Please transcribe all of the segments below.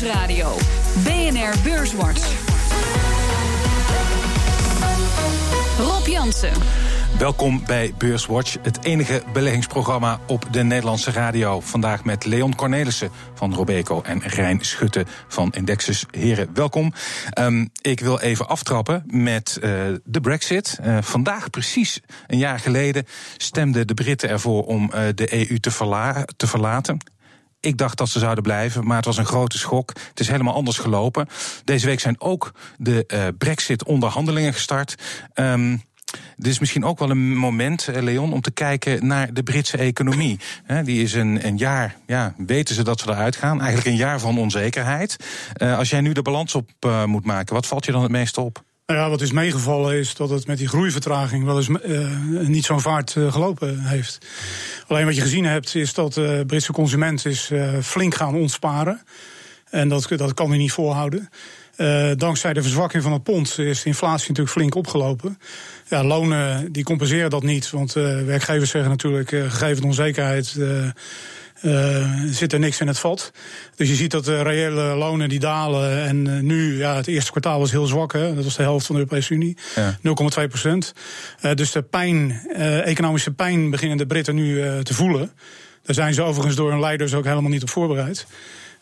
Nieuwsradio. BNR Beurswatch. Rob Jansen. Welkom bij Beurswatch, het enige beleggingsprogramma op de Nederlandse radio. Vandaag met Leon Cornelissen van Robeco en Rijn Schutte van Indexus. Heren, welkom. Um, ik wil even aftrappen met uh, de Brexit. Uh, vandaag, precies een jaar geleden, stemden de Britten ervoor om uh, de EU te verlaten. Ik dacht dat ze zouden blijven, maar het was een grote schok. Het is helemaal anders gelopen. Deze week zijn ook de uh, Brexit-onderhandelingen gestart. Um, dit is misschien ook wel een moment, Leon, om te kijken naar de Britse economie. die is een, een jaar, ja, weten ze dat ze eruit gaan? Eigenlijk een jaar van onzekerheid. Uh, als jij nu de balans op moet maken, wat valt je dan het meeste op? Nou ja, wat is meegevallen is dat het met die groeivertraging wel eens uh, niet zo'n vaart uh, gelopen heeft. Alleen wat je gezien hebt is dat de Britse consument is uh, flink gaan ontsparen. En dat, dat kan hij niet volhouden. Uh, dankzij de verzwakking van het pond is de inflatie natuurlijk flink opgelopen. Ja, lonen die compenseren dat niet, want werkgevers zeggen natuurlijk, gegeven de onzekerheid, zit er niks in het vat. Dus je ziet dat de reële lonen die dalen. En nu, ja, het eerste kwartaal was heel zwak, hè, dat was de helft van de Europese Unie, ja. 0,2 procent. dus de pijn, economische pijn beginnen de Britten nu te voelen. Daar zijn ze overigens door hun leiders ook helemaal niet op voorbereid.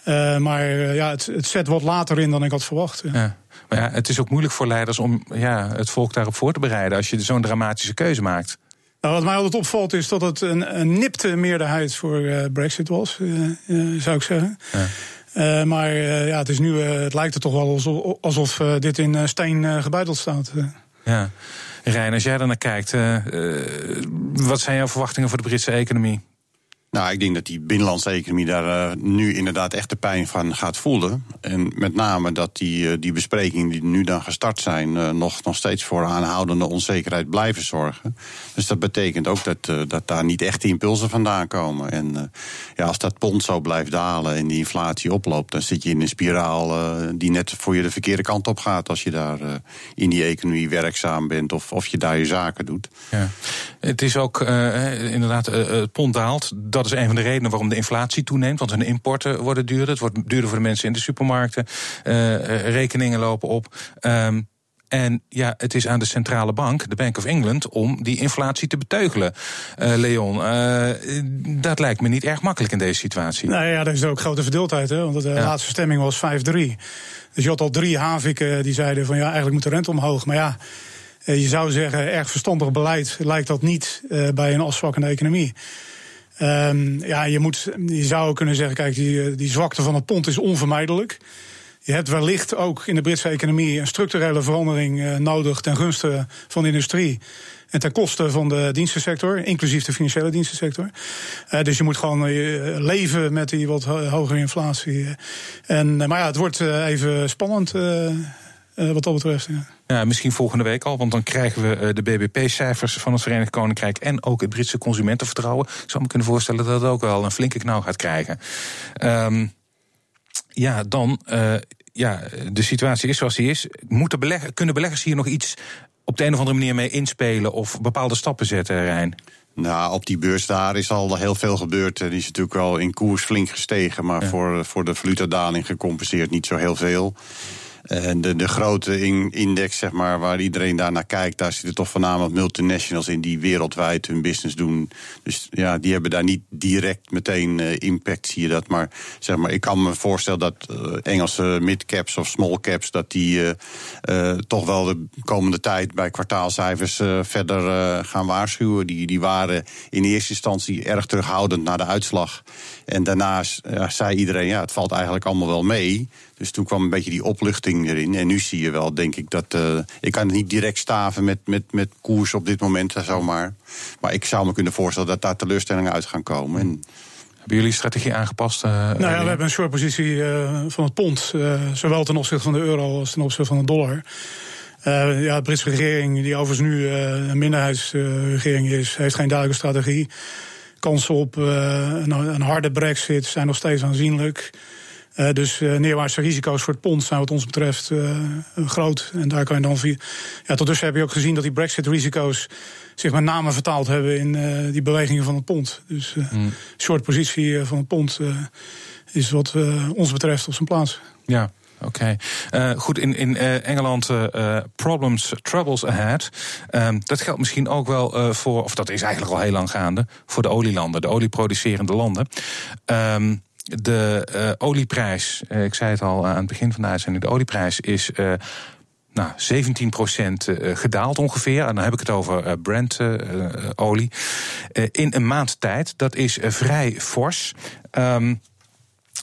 Uh, maar uh, ja, het, het, zet wat later in dan ik had verwacht. Ja. Ja. Maar ja, het is ook moeilijk voor leiders om ja, het volk daarop voor te bereiden als je zo'n dramatische keuze maakt. Nou, wat mij altijd opvalt is dat het een, een nipte meerderheid voor uh, Brexit was, zou ik zeggen. Ja. maar ja, het, is nu, het lijkt er toch wel alsof, alsof dit in steen gebuiteld staat. Ja. Rijn, als jij er naar kijkt, wat zijn jouw verwachtingen voor de Britse economie? Nou, ik denk dat die binnenlandse economie daar uh, nu inderdaad echt de pijn van gaat voelen. En met name dat die, uh, die besprekingen die nu dan gestart zijn, uh, nog, nog steeds voor aanhoudende onzekerheid blijven zorgen. Dus dat betekent ook dat, dat daar niet echt impulsen vandaan komen. En ja, als dat pond zo blijft dalen en die inflatie oploopt, dan zit je in een spiraal die net voor je de verkeerde kant op gaat als je daar in die economie werkzaam bent of, of je daar je zaken doet. Ja. Het is ook inderdaad, het pond daalt dat is een van de redenen waarom de inflatie toeneemt. Want hun importen worden duurder. Het wordt duurder voor de mensen in de supermarkten. Uh, rekeningen lopen op. Um, en ja, het is aan de centrale bank, de Bank of England, om die inflatie te beteugelen. Uh, Leon, uh, dat lijkt me niet erg makkelijk in deze situatie. Nou ja, er is ook grote verdeeldheid, hè, want de ja. laatste stemming was 5-3. Dus je had al drie haviken die zeiden van ja, eigenlijk moet de rente omhoog. Maar ja, je zou zeggen, erg verstandig beleid lijkt dat niet bij een afzwakkende economie. Um, ja, je, moet, je zou kunnen zeggen, kijk, die, die zwakte van het pond is onvermijdelijk. Je hebt wellicht ook in de Britse economie een structurele verandering uh, nodig ten gunste van de industrie. En ten koste van de dienstensector, inclusief de financiële dienstensector. Uh, dus je moet gewoon leven met die wat hogere inflatie. En, maar ja, het wordt even spannend wat dat betreft. Ja. Ja, misschien volgende week al, want dan krijgen we de BBP-cijfers van het Verenigd Koninkrijk en ook het Britse consumentenvertrouwen. Ik zou me kunnen voorstellen dat het ook wel een flinke knauw gaat krijgen. Um, ja, dan, uh, ja, de situatie is zoals die is. Moeten beleggen, kunnen beleggers hier nog iets op de een of andere manier mee inspelen of bepaalde stappen zetten, Rijn? Nou, op die beurs daar is al heel veel gebeurd. Die is natuurlijk wel in koers flink gestegen, maar ja. voor, voor de valutadaling gecompenseerd niet zo heel veel. En de, de grote in, index, zeg maar, waar iedereen daar naar kijkt, daar zitten toch voornamelijk multinationals in die wereldwijd hun business doen. Dus ja, die hebben daar niet direct meteen uh, impact, zie je dat. Maar zeg maar, ik kan me voorstellen dat uh, Engelse midcaps of small caps, dat die toch wel de komende tijd bij kwartaalcijfers verder gaan waarschuwen. Die, die waren in eerste instantie erg terughoudend naar de uitslag. En daarnaast ja, zei iedereen, ja, het valt eigenlijk allemaal wel mee. Dus toen kwam een beetje die opluchting erin. En nu zie je wel, denk ik, dat. Uh, ik kan het niet direct staven met, met, met koers op dit moment, zomaar. Maar ik zou me kunnen voorstellen dat daar teleurstellingen uit gaan komen. En, hebben jullie strategie aangepast? Uh, nou ja, we hebben een soort positie uh, van het pond. Uh, zowel ten opzichte van de euro als ten opzichte van de dollar. ja, de Britse regering, die overigens nu een minderheidsregering is, heeft geen duidelijke strategie. Kansen op een, een harde brexit zijn nog steeds aanzienlijk. Uh, dus uh, neerwaartse risico's voor het pond zijn wat ons betreft uh, groot. En daar kan je dan via. Ja, tot dusver heb je ook gezien dat die Brexit-risico's zich met name vertaald hebben in die bewegingen van het pond. Dus mm. short positie van het pond is wat ons betreft op zijn plaats. Ja, Oké, okay. goed. In, in Engeland problems, troubles ahead. Ehm, dat geldt misschien ook wel voor, of dat is eigenlijk al heel lang gaande, voor de olielanden, de olieproducerende landen. Um, de olieprijs, ik zei het al aan het begin van de uitzending, de olieprijs is nou, 17% gedaald ongeveer. En dan heb ik het over Brent-olie. in een maand tijd. Dat is vrij fors. Um,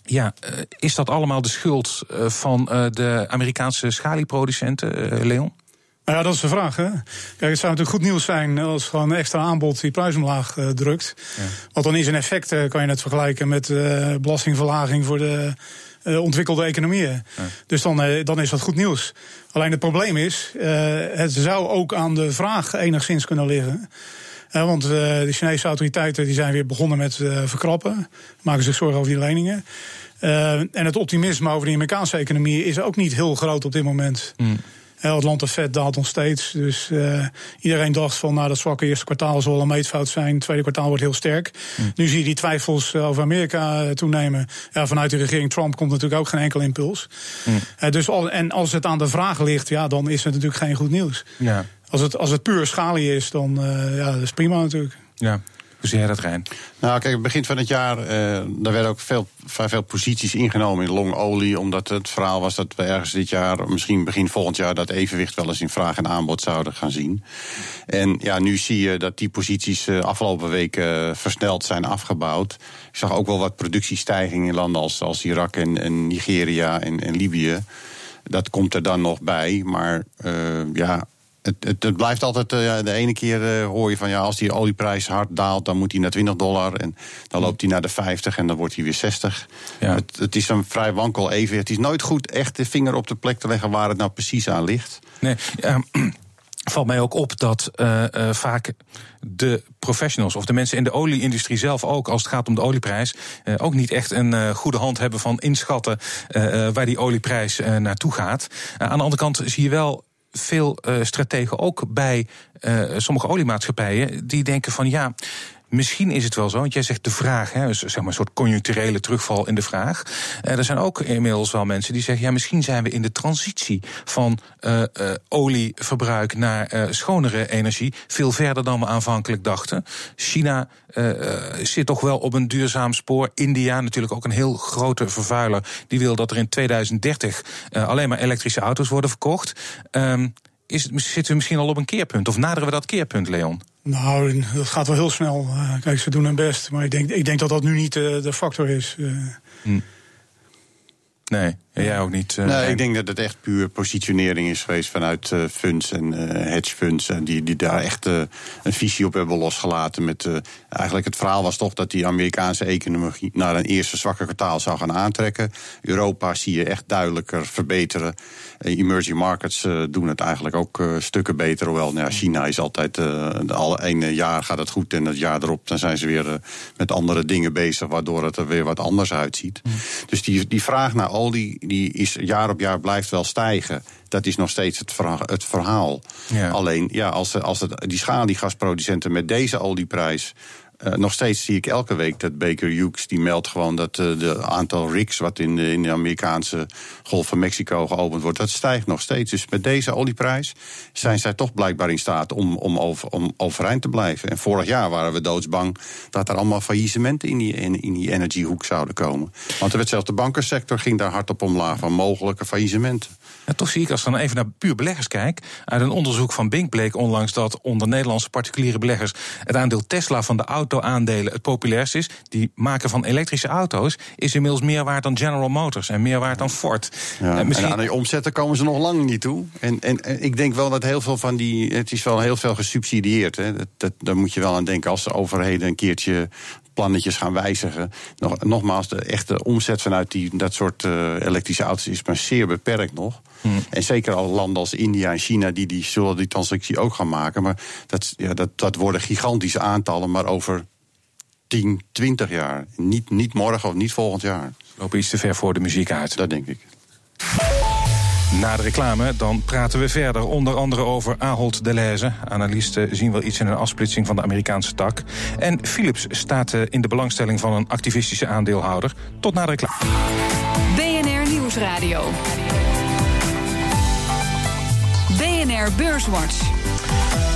ja, is dat allemaal de schuld van de Amerikaanse schalieproducenten, Leon? Nou ja, dat is de vraag. Hè? Kijk, het zou natuurlijk goed nieuws zijn als gewoon een extra aanbod die prijs omlaag uh, drukt. Ja. Want dan is een effect, uh, kan je het vergelijken met uh, belastingverlaging voor de ontwikkelde economieën. Ja. Dus dan, dan is dat goed nieuws. Alleen het probleem is, het zou ook aan de vraag enigszins kunnen liggen. Want de Chinese autoriteiten die zijn weer begonnen met verkrappen. Maken zich zorgen over die leningen. en het optimisme over de Amerikaanse economie is ook niet heel groot op dit moment. Mm. Het Atlanta vet daalt nog steeds. Dus uh, iedereen dacht van nou, dat zwakke eerste kwartaal zal een meetfout zijn. Het tweede kwartaal wordt heel sterk. Mm. Nu zie je die twijfels eh, over Amerika eh, toenemen. Ja, vanuit de regering Trump komt natuurlijk ook geen enkel impuls. Mm. Uh, dus al, en als het aan de vraag ligt, ja, dan is het natuurlijk geen goed nieuws. Ja. Als, het, als het puur schalie is, dan uh, ja, dat is prima natuurlijk. Ja. Hoe zie jij dat, Rijn? Nou, kijk, begin van het jaar, uh, daar werden ook veel, veel posities ingenomen in longolie. Omdat het verhaal was dat we ergens dit jaar, misschien begin volgend jaar, dat evenwicht wel eens in vraag en aanbod zouden gaan zien. En ja, nu zie je dat die posities uh, afgelopen weken uh, versneld zijn afgebouwd. Ik zag ook wel wat productiestijging in landen als, als Irak en, en Nigeria en, en Libië. Dat komt er dan nog bij. Maar ja, het, het, het, blijft altijd, uh, de ene keer uh, hoor je van ja, als die olieprijs hard daalt, dan moet hij naar 20 dollar. En dan loopt hij naar de 50 en dan wordt hij weer 60. Ja. Het, het, is een vrij wankel even. Het is nooit goed echt de vinger op de plek te leggen waar het nou precies aan ligt. Nee, ja, valt mij ook op dat uh, vaak de professionals of de mensen in de olieindustrie zelf ook, als het gaat om de olieprijs, uh, ook niet echt een goede hand hebben van inschatten waar die olieprijs naartoe gaat. aan de andere kant zie je wel veel uh, strategen ook bij uh, sommige oliemaatschappijen die denken van ja. Misschien is het wel zo, want jij zegt de vraag, hè, dus zeg maar een soort conjuncturele terugval in de vraag. Uh, er zijn ook inmiddels wel mensen die zeggen, ja, misschien zijn we in de transitie van uh, uh, olieverbruik naar schonere energie veel verder dan we aanvankelijk dachten. China zit toch wel op een duurzaam spoor. India, natuurlijk ook een heel grote vervuiler, die wil dat er in 2030 alleen maar elektrische auto's worden verkocht. Um, is zitten we misschien al op een keerpunt? Of naderen we dat keerpunt, Leon? Nou, dat gaat wel heel snel. Uh, kijk, ze doen hun best. Maar ik denk, ik denk dat dat nu niet uh, de factor is. Uh. Hm. Nee, jij ook niet. Uh, nee, ik denk dat het echt puur positionering is geweest vanuit uh, funds en uh, hedge funds. En die, die daar echt een visie op hebben losgelaten. Met, eigenlijk het verhaal was toch dat die Amerikaanse economie naar een eerste zwakke kwartaal zou gaan aantrekken. Europa zie je echt duidelijker verbeteren. emerging markets doen het eigenlijk ook stukken beter. Hoewel nou, China is altijd, al een jaar gaat het goed en het jaar erop dan zijn ze weer met andere dingen bezig. Waardoor het er weer wat anders uitziet. Mm. Dus die, die vraag naar olie die is jaar op jaar blijft wel stijgen. Dat is nog steeds het verhaal. Het verhaal. Ja. Alleen, ja, als, als het, die schaliegasproducenten met deze olieprijs uh, nog steeds zie ik elke week dat Baker Hughes die meldt gewoon dat uh, de aantal rigs wat in de, in de Amerikaanse Golf van Mexico geopend wordt, dat stijgt nog steeds. Dus met deze olieprijs zijn zij toch blijkbaar in staat om, om, over, om overeind te blijven. En vorig jaar waren we doodsbang dat er allemaal faillissementen in die, in, in die energiehoek zouden komen. Want er werd zelfs de bankensector ging daar hard op omlaag van mogelijke faillissementen. Ja, toch zie ik, als ik dan even naar puur beleggers kijk. Uit een onderzoek van Bink bleek onlangs dat onder Nederlandse particuliere beleggers. het aandeel Tesla van de auto-aandelen het populairst is. Die maken van elektrische auto's is inmiddels meer waard dan General Motors en meer waard dan Ford. Ja, en, misschien... aan die omzetten komen ze nog lang niet toe. En, en, en, ik denk wel dat heel veel van die. Het is wel heel veel gesubsidieerd. Hè. Dat, dat, daar moet je wel aan denken als de overheden een keertje plannetjes gaan wijzigen. Nog, nogmaals, de echte omzet vanuit die, dat soort uh, elektrische auto's is maar zeer beperkt nog. Hmm. En zeker al landen als India en China, die, die zullen die transactie ook gaan maken. Maar dat, ja, dat, dat worden gigantische aantallen, maar over 10, 20 jaar. Niet, niet morgen of niet volgend jaar. Lopen iets te ver voor de muziek uit. Dat denk ik. Na de reclame dan praten we verder. Onder andere over Ahold Delhaize. Analisten zien wel iets in een afsplitsing van de Amerikaanse tak. En Philips staat eh, in de belangstelling van een activistische aandeelhouder. Tot na de reclame. BNR Nieuwsradio. BNR Beurswatch.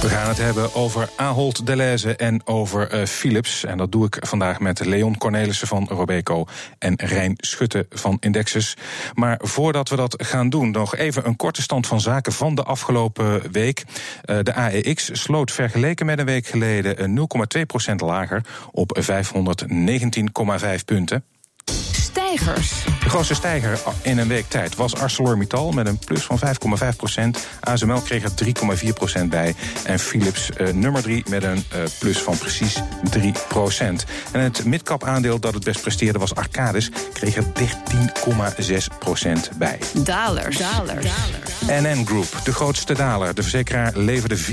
We gaan het hebben over Ahold Delhaize en over uh, Philips. En dat doe ik vandaag met Leon Cornelissen van Robeco en Rijn Schutte van Indexus. Maar voordat we dat gaan doen, nog even een korte stand van zaken van de afgelopen week. Uh, de AEX sloot vergeleken met een week geleden 0,2% lager op 519,5 punten. Stijgers. De grootste stijger in een week tijd was ArcelorMittal met een plus van 5,5 procent. ASML kreeg er 3,4 procent bij. En Philips uh, nummer 3 met een uh, plus van precies 3 procent. En het midcap aandeel dat het best presteerde was Arcadis. Kreeg er 13,6 procent bij. Dalers. Dalers. NN Group, de grootste daler. De verzekeraar leverde 4,4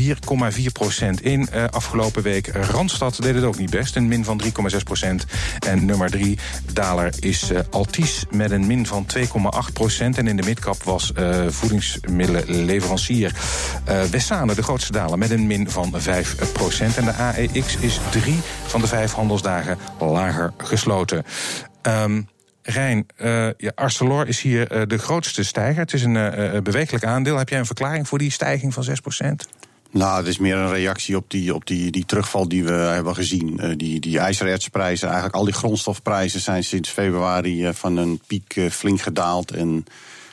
procent in uh, afgelopen week. Randstad deed het ook niet best, een min van 3,6 procent. En nummer 3 daler is uh, Altis met een min van 2,8 procent. En in de midcap was uh, voedingsmiddelenleverancier uh, de grootste daler met een min van 5 procent. En de AEX is drie van de vijf handelsdagen lager gesloten. Um, Rijn, ja, Arcelor is hier de grootste stijger. Het is een uh, aandeel. Heb jij een verklaring voor die stijging van 6 procent? Nou, het is meer een reactie op die, op die, die terugval die we hebben gezien. Uh, die, die ijzerertsprijzen, eigenlijk al die grondstofprijzen zijn sinds februari uh, van een piek uh, flink gedaald. En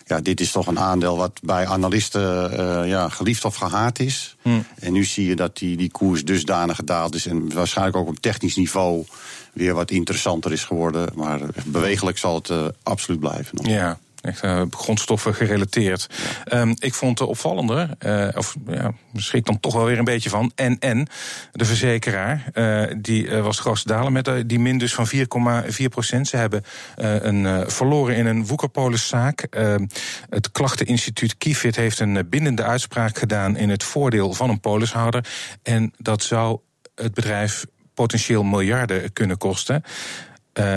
ja, dit is toch een aandeel wat bij analisten ja, geliefd of gehaat is. Hmm. En nu zie je dat die, die koers dusdanig gedaald is. En waarschijnlijk ook op technisch niveau weer wat interessanter is geworden. Maar bewegelijk zal het absoluut blijven. Nog. Ja. Echt uh, grondstoffen gerelateerd. Um, ik vond de opvallender, uh, of ja, dan toch wel weer een beetje van. En de verzekeraar, uh, die was grootste daler met die min dus van 4,4 procent. Ze hebben een verloren in een woekerpoliszaak. Ehm, het klachteninstituut Kifid heeft een bindende uitspraak gedaan in het voordeel van een polishouder. En dat zou het bedrijf potentieel miljarden kunnen kosten.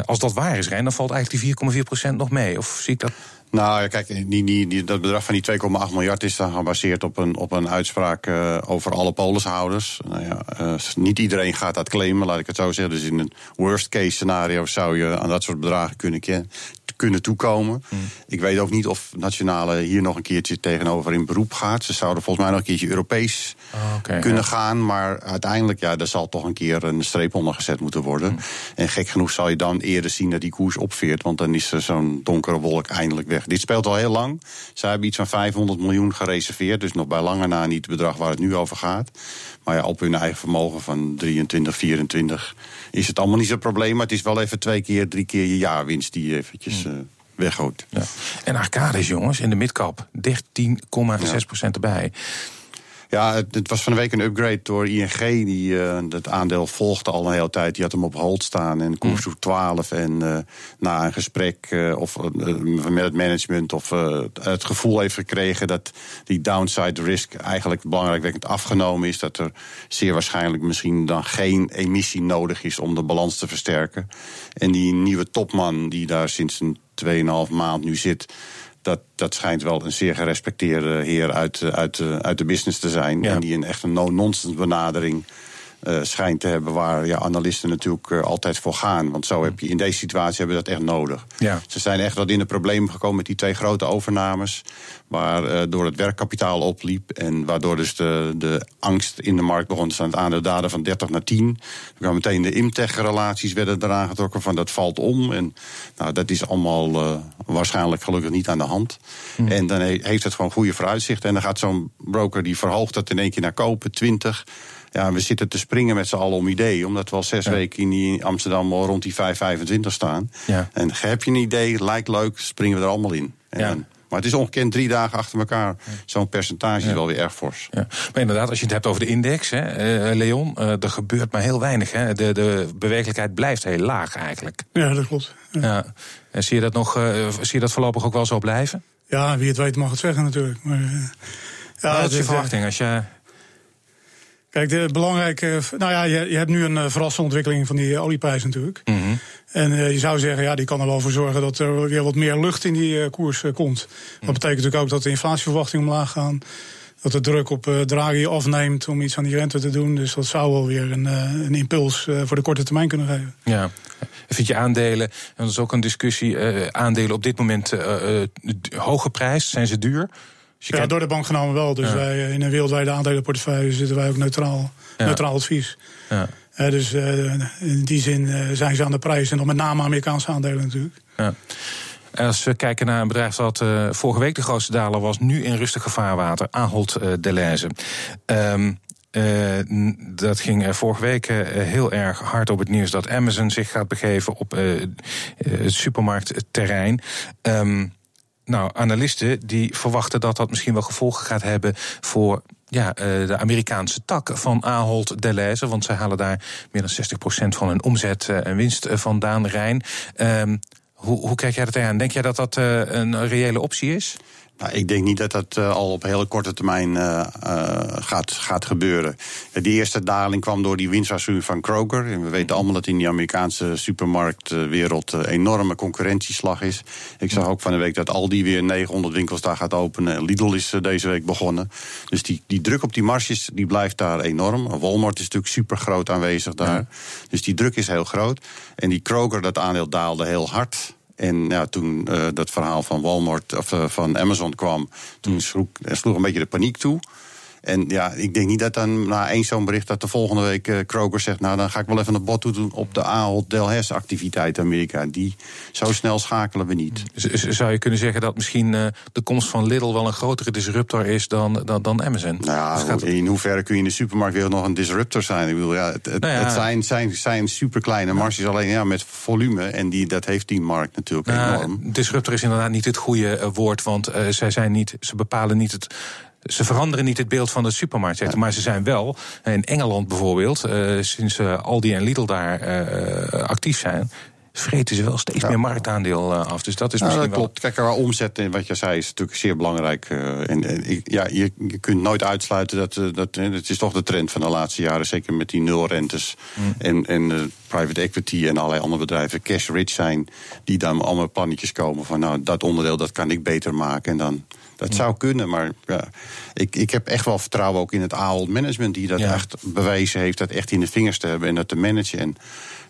Als dat waar is, Rijn, dan valt eigenlijk die 4,4% nog mee. Of zie ik dat nou, kijk, die, die, die, dat bedrag van die 2,8 miljard is dan gebaseerd op een, op een uitspraak uh, over alle polishouders. Nou ja, uh, niet iedereen gaat dat claimen, laat ik het zo zeggen. Dus in een worst case scenario zou je aan dat soort bedragen kunnen, kunnen toekomen. Hmm. Ik weet ook niet of Nationale hier nog een keertje tegenover in beroep gaat. Ze zouden volgens mij nog een keertje Europees oh, okay, kunnen ja. gaan. Maar uiteindelijk, ja, er zal toch een keer een streep onder gezet moeten worden. Hmm. En gek genoeg zal je dan eerder zien dat die koers opveert. Want dan is er zo'n donkere wolk eindelijk weg. Dit speelt al heel lang. Zij hebben iets van 500 miljoen gereserveerd. Dus nog bij lange na niet het bedrag waar het nu over gaat. Maar ja, op hun eigen vermogen van 23, 24 is het allemaal niet zo'n probleem. Maar het is wel even twee keer, drie keer je jaarwinst die je eventjes uh. Ja. En Arcades, jongens, in de midcap 13,6 ja. erbij. Ja, het, het, was van de week een upgrade door ING. Die uh, het aandeel volgde al een hele tijd. Die had hem op hold staan en koers mm. 12. En uh, na een gesprek uh, of, met het management of het gevoel heeft gekregen dat die downside risk eigenlijk belangrijkwekkend afgenomen is. Dat er zeer waarschijnlijk misschien dan geen emissie nodig is om de balans te versterken. En die nieuwe topman die daar sinds een 2,5 maand nu zit dat, dat schijnt wel een zeer gerespecteerde heer uit, uit, uit de business te zijn. Ja. En die een echt een no-nonsense benadering uh, schijnt te hebben waar ja, analisten natuurlijk uh, altijd voor gaan. Want zo heb je in deze situatie hebben we dat echt nodig. Ja. Ze zijn echt wat in de problemen gekomen met die twee grote overnames. Waardoor uh, het werkkapitaal opliep. En waardoor dus de, de angst in de markt begon te staan. Het aandeel daden van 30 naar 10. Dan kwam meteen de Imtech-relaties werden eraan getrokken van dat valt om. En nou, dat is allemaal waarschijnlijk gelukkig niet aan de hand. Hmm. En dan he heeft het gewoon goede vooruitzichten. En dan gaat zo'n broker die verhoogt dat in één keer naar kopen, 20 ja, we zitten te springen met z'n allen om ideeën. Omdat we al zes ja. weken in die Amsterdam al rond die 5,25 staan. Ja. En heb je een idee, lijkt leuk, springen we er allemaal in. En ja. maar het is ongekend drie dagen achter elkaar. Zo'n percentage is wel weer erg fors. Ja. Maar inderdaad, als je het hebt over de index, hè, uh, Leon, uh, er gebeurt maar heel weinig. Hè. De, de bewegelijkheid blijft heel laag eigenlijk. Ja, dat klopt. Ja. En zie je dat, nog, uh, zie je dat voorlopig ook wel zo blijven? Ja, wie het weet mag het zeggen natuurlijk. Maar, ja, wat is je verwachting als je Kijk, de belangrijke. Nou ja, je, je hebt nu een uh, verrassende ontwikkeling van die olieprijs natuurlijk. Mm -hmm. En uh, je zou zeggen, ja, die kan er wel voor zorgen dat er weer wat meer lucht in die uh, koers komt. Dat betekent natuurlijk ook dat de inflatieverwachtingen omlaag gaan. Dat de druk op Draghi afneemt om iets aan die rente te doen. Dus dat zou wel weer een, een impuls voor de korte termijn kunnen geven. Ja. Vind je aandelen, en dat is ook een discussie, aandelen op dit moment hoge prijs, zijn ze duur? Dus ja, door de bank genomen wel. Dus ja. wij, in een wereldwijde aandelenportefeuille zitten wij ook neutraal, ja. neutraal advies. Ja. Uh, dus uh, in die zin uh, zijn ze aan de prijs. En dan met name Amerikaanse aandelen natuurlijk. Ja. Als we kijken naar een bedrijf dat vorige week de grootste daler was, nu in rustig gevaarwater, Ahold Delhaize. Um, uh, dat ging uh, vorige week uh, heel erg hard op het nieuws dat Amazon zich gaat begeven op het supermarktterrein. Um, nou, analisten die verwachten dat dat misschien wel gevolgen gaat hebben voor ja, de Amerikaanse tak van Ahold Delhaize. Want zij halen daar meer dan 60% van hun omzet en winst vandaan, Rijn. Um, hoe, hoe kijk jij dat aan? Denk jij dat dat een reële optie is? Nou, ik denk niet dat dat uh, al op hele korte termijn uh, uh, gaat, gaat gebeuren. De eerste daling kwam door die winstwaarschuwing van Kroger. En we weten allemaal dat in die Amerikaanse supermarktwereld een enorme concurrentieslag is. Ik zag ook van de week dat Aldi weer 900 winkels daar gaat openen. Lidl is deze week begonnen. Dus die, die druk op die marges die blijft daar enorm. Walmart is natuurlijk super groot aanwezig daar. Ja. Dus die druk is heel groot. En die Kroger, dat aandeel daalde heel hard. En ja, toen uh, dat verhaal van Walmart of uh, van Amazon kwam, toen sloeg, sloeg een beetje de paniek toe. En ja, ik denk niet dat dan na één zo'n bericht dat de volgende week uh, Kroger zegt: Nou, dan ga ik wel even een bot doen op de Ahold Delhaize activiteit Amerika. Die zo snel schakelen we niet. Z zou je kunnen zeggen dat misschien uh, de komst van Lidl wel een grotere disruptor is dan, dan, dan Amazon? Nou, dus in hoeverre kun je in de supermarktwereld nog een disruptor zijn? Ik bedoel, ja, het, het, nou ja. het zijn, zijn, zijn superkleine ja. marges, alleen ja, met volume. En die, dat heeft die markt natuurlijk nou, enorm. Disruptor is inderdaad niet het goede uh, woord, want zij zijn niet, ze bepalen niet het ze veranderen niet het beeld van de supermarktsector, ja. maar ze zijn wel in Engeland bijvoorbeeld, uh, sinds uh, Aldi en Lidl daar uh, actief zijn. Vreten ze wel steeds ja. meer marktaandeel af. Dus dat is misschien dat klopt. Kijk, waar omzet en wat je zei is natuurlijk zeer belangrijk. en, en ja, je, je, kunt nooit uitsluiten dat, dat. Het is toch de trend van de laatste jaren, zeker met die nulrentes mm. en, en private equity en allerlei andere bedrijven cash rich zijn. Die dan allemaal plannetjes komen van nou, dat onderdeel dat kan ik beter maken. En dan dat zou kunnen, maar ja, ik, ik heb echt wel vertrouwen ook in het Ahold management... die dat ja. echt bewezen heeft, dat echt in de vingers te hebben en dat te managen. En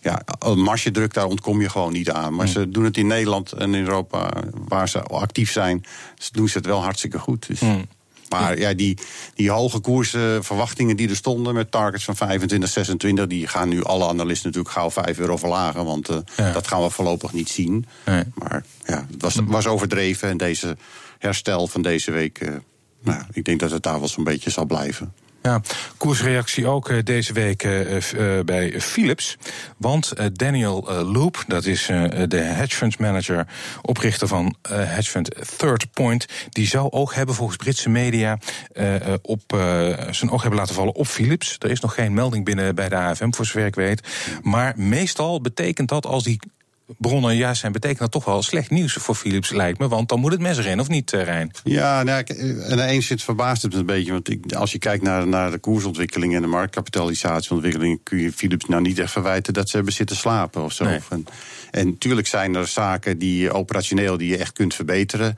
ja, margedruk, daar ontkom je gewoon niet aan. Maar ze doen het in Nederland en in Europa, waar ze actief zijn... doen ze het wel hartstikke goed. Dus. Mm. Maar ja, die, die hoge koersverwachtingen die er stonden met targets van 25, 26, die gaan nu alle analisten natuurlijk gauw 5 euro verlagen. Want uh, ja. dat gaan we voorlopig niet zien. Nee. Maar ja, het was, was overdreven en deze herstel van deze week, uh, nou, ik denk dat het daar wel zo'n beetje zal blijven. Ja, koersreactie ook uh, deze week uh, bij Philips. Want Daniel Loop, dat is de hedge fund manager, oprichter van hedge fund Third Point, die zou oog hebben volgens Britse media op zijn oog hebben laten vallen op Philips. Er is nog geen melding binnen bij de AFM, voor zover ik weet. Maar meestal betekent dat als die bronnen juist zijn, betekent dat toch wel slecht nieuws voor Philips, lijkt me. Want dan moet het mes erin, of niet, Rijn? Ja, nou, en eens verbaast het me een beetje. Want ik, als je kijkt naar, naar de koersontwikkeling en de marktkapitalisatieontwikkeling, kun je Philips nou niet echt verwijten dat ze hebben zitten slapen of zo. Nee. En, en natuurlijk zijn er zaken die operationeel die je echt kunt verbeteren.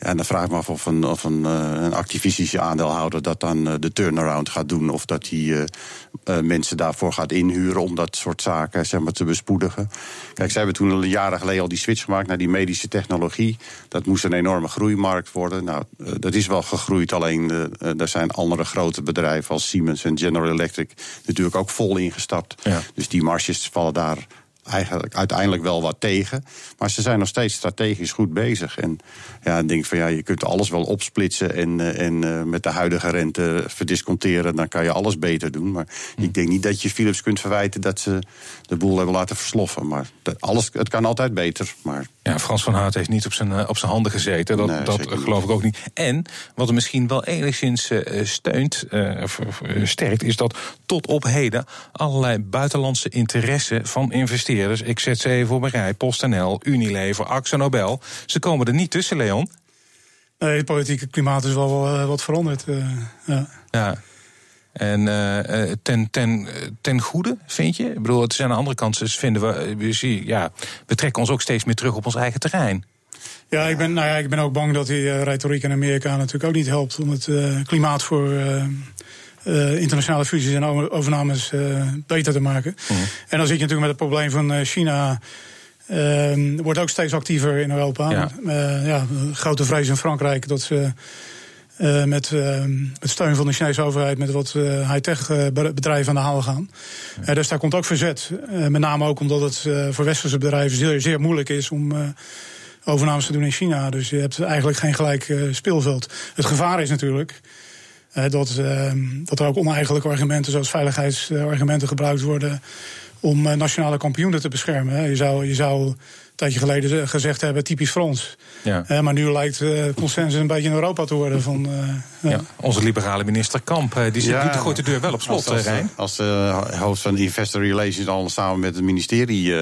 En dan vraag ik me af of een, of een, een activistische aandeelhouder dat dan uh, de turnaround gaat doen. Of dat hij uh, mensen daarvoor gaat inhuren om dat soort zaken zeg maar, te bespoedigen. Kijk, ze hebben toen jaren geleden al die switch gemaakt naar die medische technologie. Dat moest een enorme groeimarkt worden. Nou, dat is wel gegroeid, alleen er zijn andere grote bedrijven als Siemens en General Electric natuurlijk ook vol ingestapt. Ja. Dus die marges vallen daar eigenlijk uiteindelijk wel wat tegen. Maar ze zijn nog steeds strategisch goed bezig. En ja, ik denk van ja, je kunt alles wel opsplitsen en, en uh, met de huidige rente verdisconteren. Dan kan je alles beter doen. Maar hm. ik denk niet dat je Philips kunt verwijten dat ze de boel hebben laten versloffen. Maar alles, het kan altijd beter. Maar ja, Frans van Hout heeft niet op zijn, op zijn handen gezeten. Dat, nee, dat geloof ik ook niet. En wat er misschien wel enigszins steunt, uh, sterkt, is dat tot op heden allerlei buitenlandse interesse van investeerders, ik zet ze even op een rij, PostNL, Unilever, Axo Nobel, ze komen er niet tussen, Leon. Nee, het politieke klimaat is wel uh, wat veranderd. ja. ja. En uh, ten, ten, ten goede, vind je? Ik bedoel, het zijn aan de andere kant, dus vinden we, we, zien, ja, we trekken ons ook steeds meer terug op ons eigen terrein. Ja, ik ben, nou ja, ik ben ook bang dat die retoriek in Amerika natuurlijk ook niet helpt om het klimaat voor uh, internationale fusies en overnames beter te maken. Mm. En dan zit je natuurlijk met het probleem van China. wordt ook steeds actiever in Europa. Ja. ja, grote vrees in Frankrijk dat ze met, uh, met steun van de Chinese overheid met wat high-tech bedrijven aan de haal gaan. dus daar komt ook verzet. met name ook omdat het voor westerse bedrijven zeer, zeer moeilijk is om overnames te doen in China. Dus je hebt eigenlijk geen gelijk speelveld. Het gevaar is natuurlijk dat, ehm, dat er ook oneigenlijke argumenten zoals veiligheidsargumenten gebruikt worden om nationale kampioenen te beschermen. Je zou, je zou tijdje geleden gezegd hebben, typisch Frans. Ja. Uh, maar nu lijkt uh, consensus een beetje in Europa te worden. Van, uh, ja. Onze liberale minister Kamp, die zit, ja, gooit de deur wel op slot, als, Rijn. Als hoofd van Investor Relations al samen met het ministerie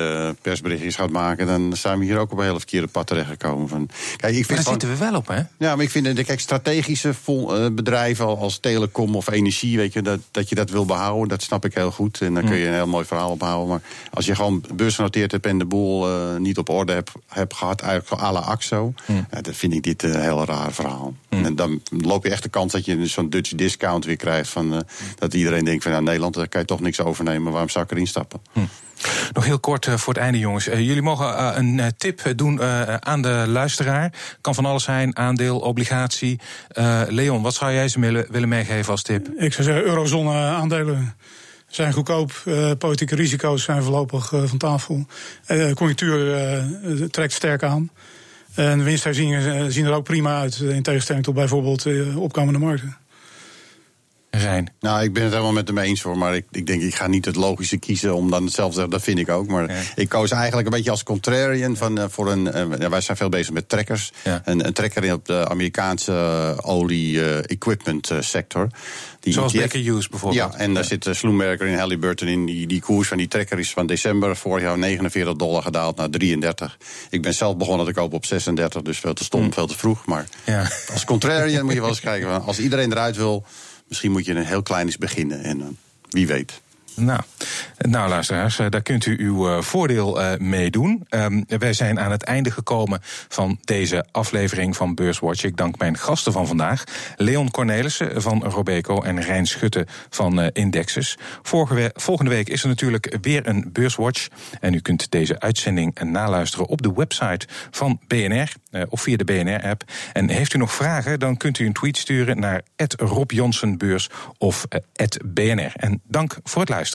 persberichtjes gaat maken... dan zijn we hier ook op een hele verkeerde pad terechtgekomen. Van, kijk, ik vind daar zitten we wel op, hè? Ja, maar ik vind de kijk, strategische vol, bedrijven als telecom of energie... Weet je, dat, dat je dat wil behouden, dat snap ik heel goed. En dan kun je een heel mooi verhaal ophouden. Maar als je gewoon beursgenoteerd hebt en de boel niet op orde heb, heb gehad, eigenlijk à la AXO. Hmm. Ja, dan vind ik dit een heel raar verhaal. Hmm. En dan loop je echt de kans dat je zo'n Dutch discount weer krijgt. Van, uh, dat iedereen denkt van ja, Nederland, daar kan je toch niks overnemen. Waarom zou ik erin stappen? Hmm. Nog heel kort uh, voor het einde, jongens. Uh, jullie mogen uh, een tip doen aan de luisteraar. Kan van alles zijn, aandeel, obligatie. Leon, wat zou jij ze willen, willen meegeven als tip? Ik zou zeggen eurozone aandelen zijn goedkoop. Uh, politieke risico's zijn voorlopig uh, van tafel. Uh, conjunctuur trekt sterk aan. En de winstherzieningen zien er ook prima uit. In tegenstelling tot bijvoorbeeld opkomende markten. Rijn. Nou, ik ben het helemaal met hem eens hoor. Maar ik, ik denk, ik ga niet het logische kiezen om dan hetzelfde te zeggen. Dat vind ik ook. Maar ik koos eigenlijk een beetje als contrarian van, voor een. ja, wij zijn veel bezig met trekkers. Ja. Een, een trekker in op de Amerikaanse olie-equipment sector. Die Zoals ETF, Baker Hughes bijvoorbeeld. Ja, en daar zit Sloemberger in Halliburton in. Die, die koers van die trekker is van december vorig jaar 49 dollar gedaald naar 33. Ik ben zelf begonnen te kopen op 36, dus veel te stom, hmm. veel te vroeg. Maar ja. als contrarian moet je wel eens kijken. Als iedereen eruit wil, misschien moet je een heel klein eens beginnen. En uh, wie weet. Nou, nou, luisteraars, eh, daar kunt u uw eh, voordeel mee doen. Um, wij zijn aan het einde gekomen van deze aflevering van Beurswatch. Ik dank mijn gasten van vandaag. Leon Cornelissen van Robeco en Rijn Schutte van Indexes. Volgende week is er natuurlijk weer een Beurswatch. En u kunt deze uitzending naluisteren op de website van BNR of via de BNR-app. En heeft u nog vragen, dan kunt u een tweet sturen naar Rob of BNR. En dank voor het luisteren.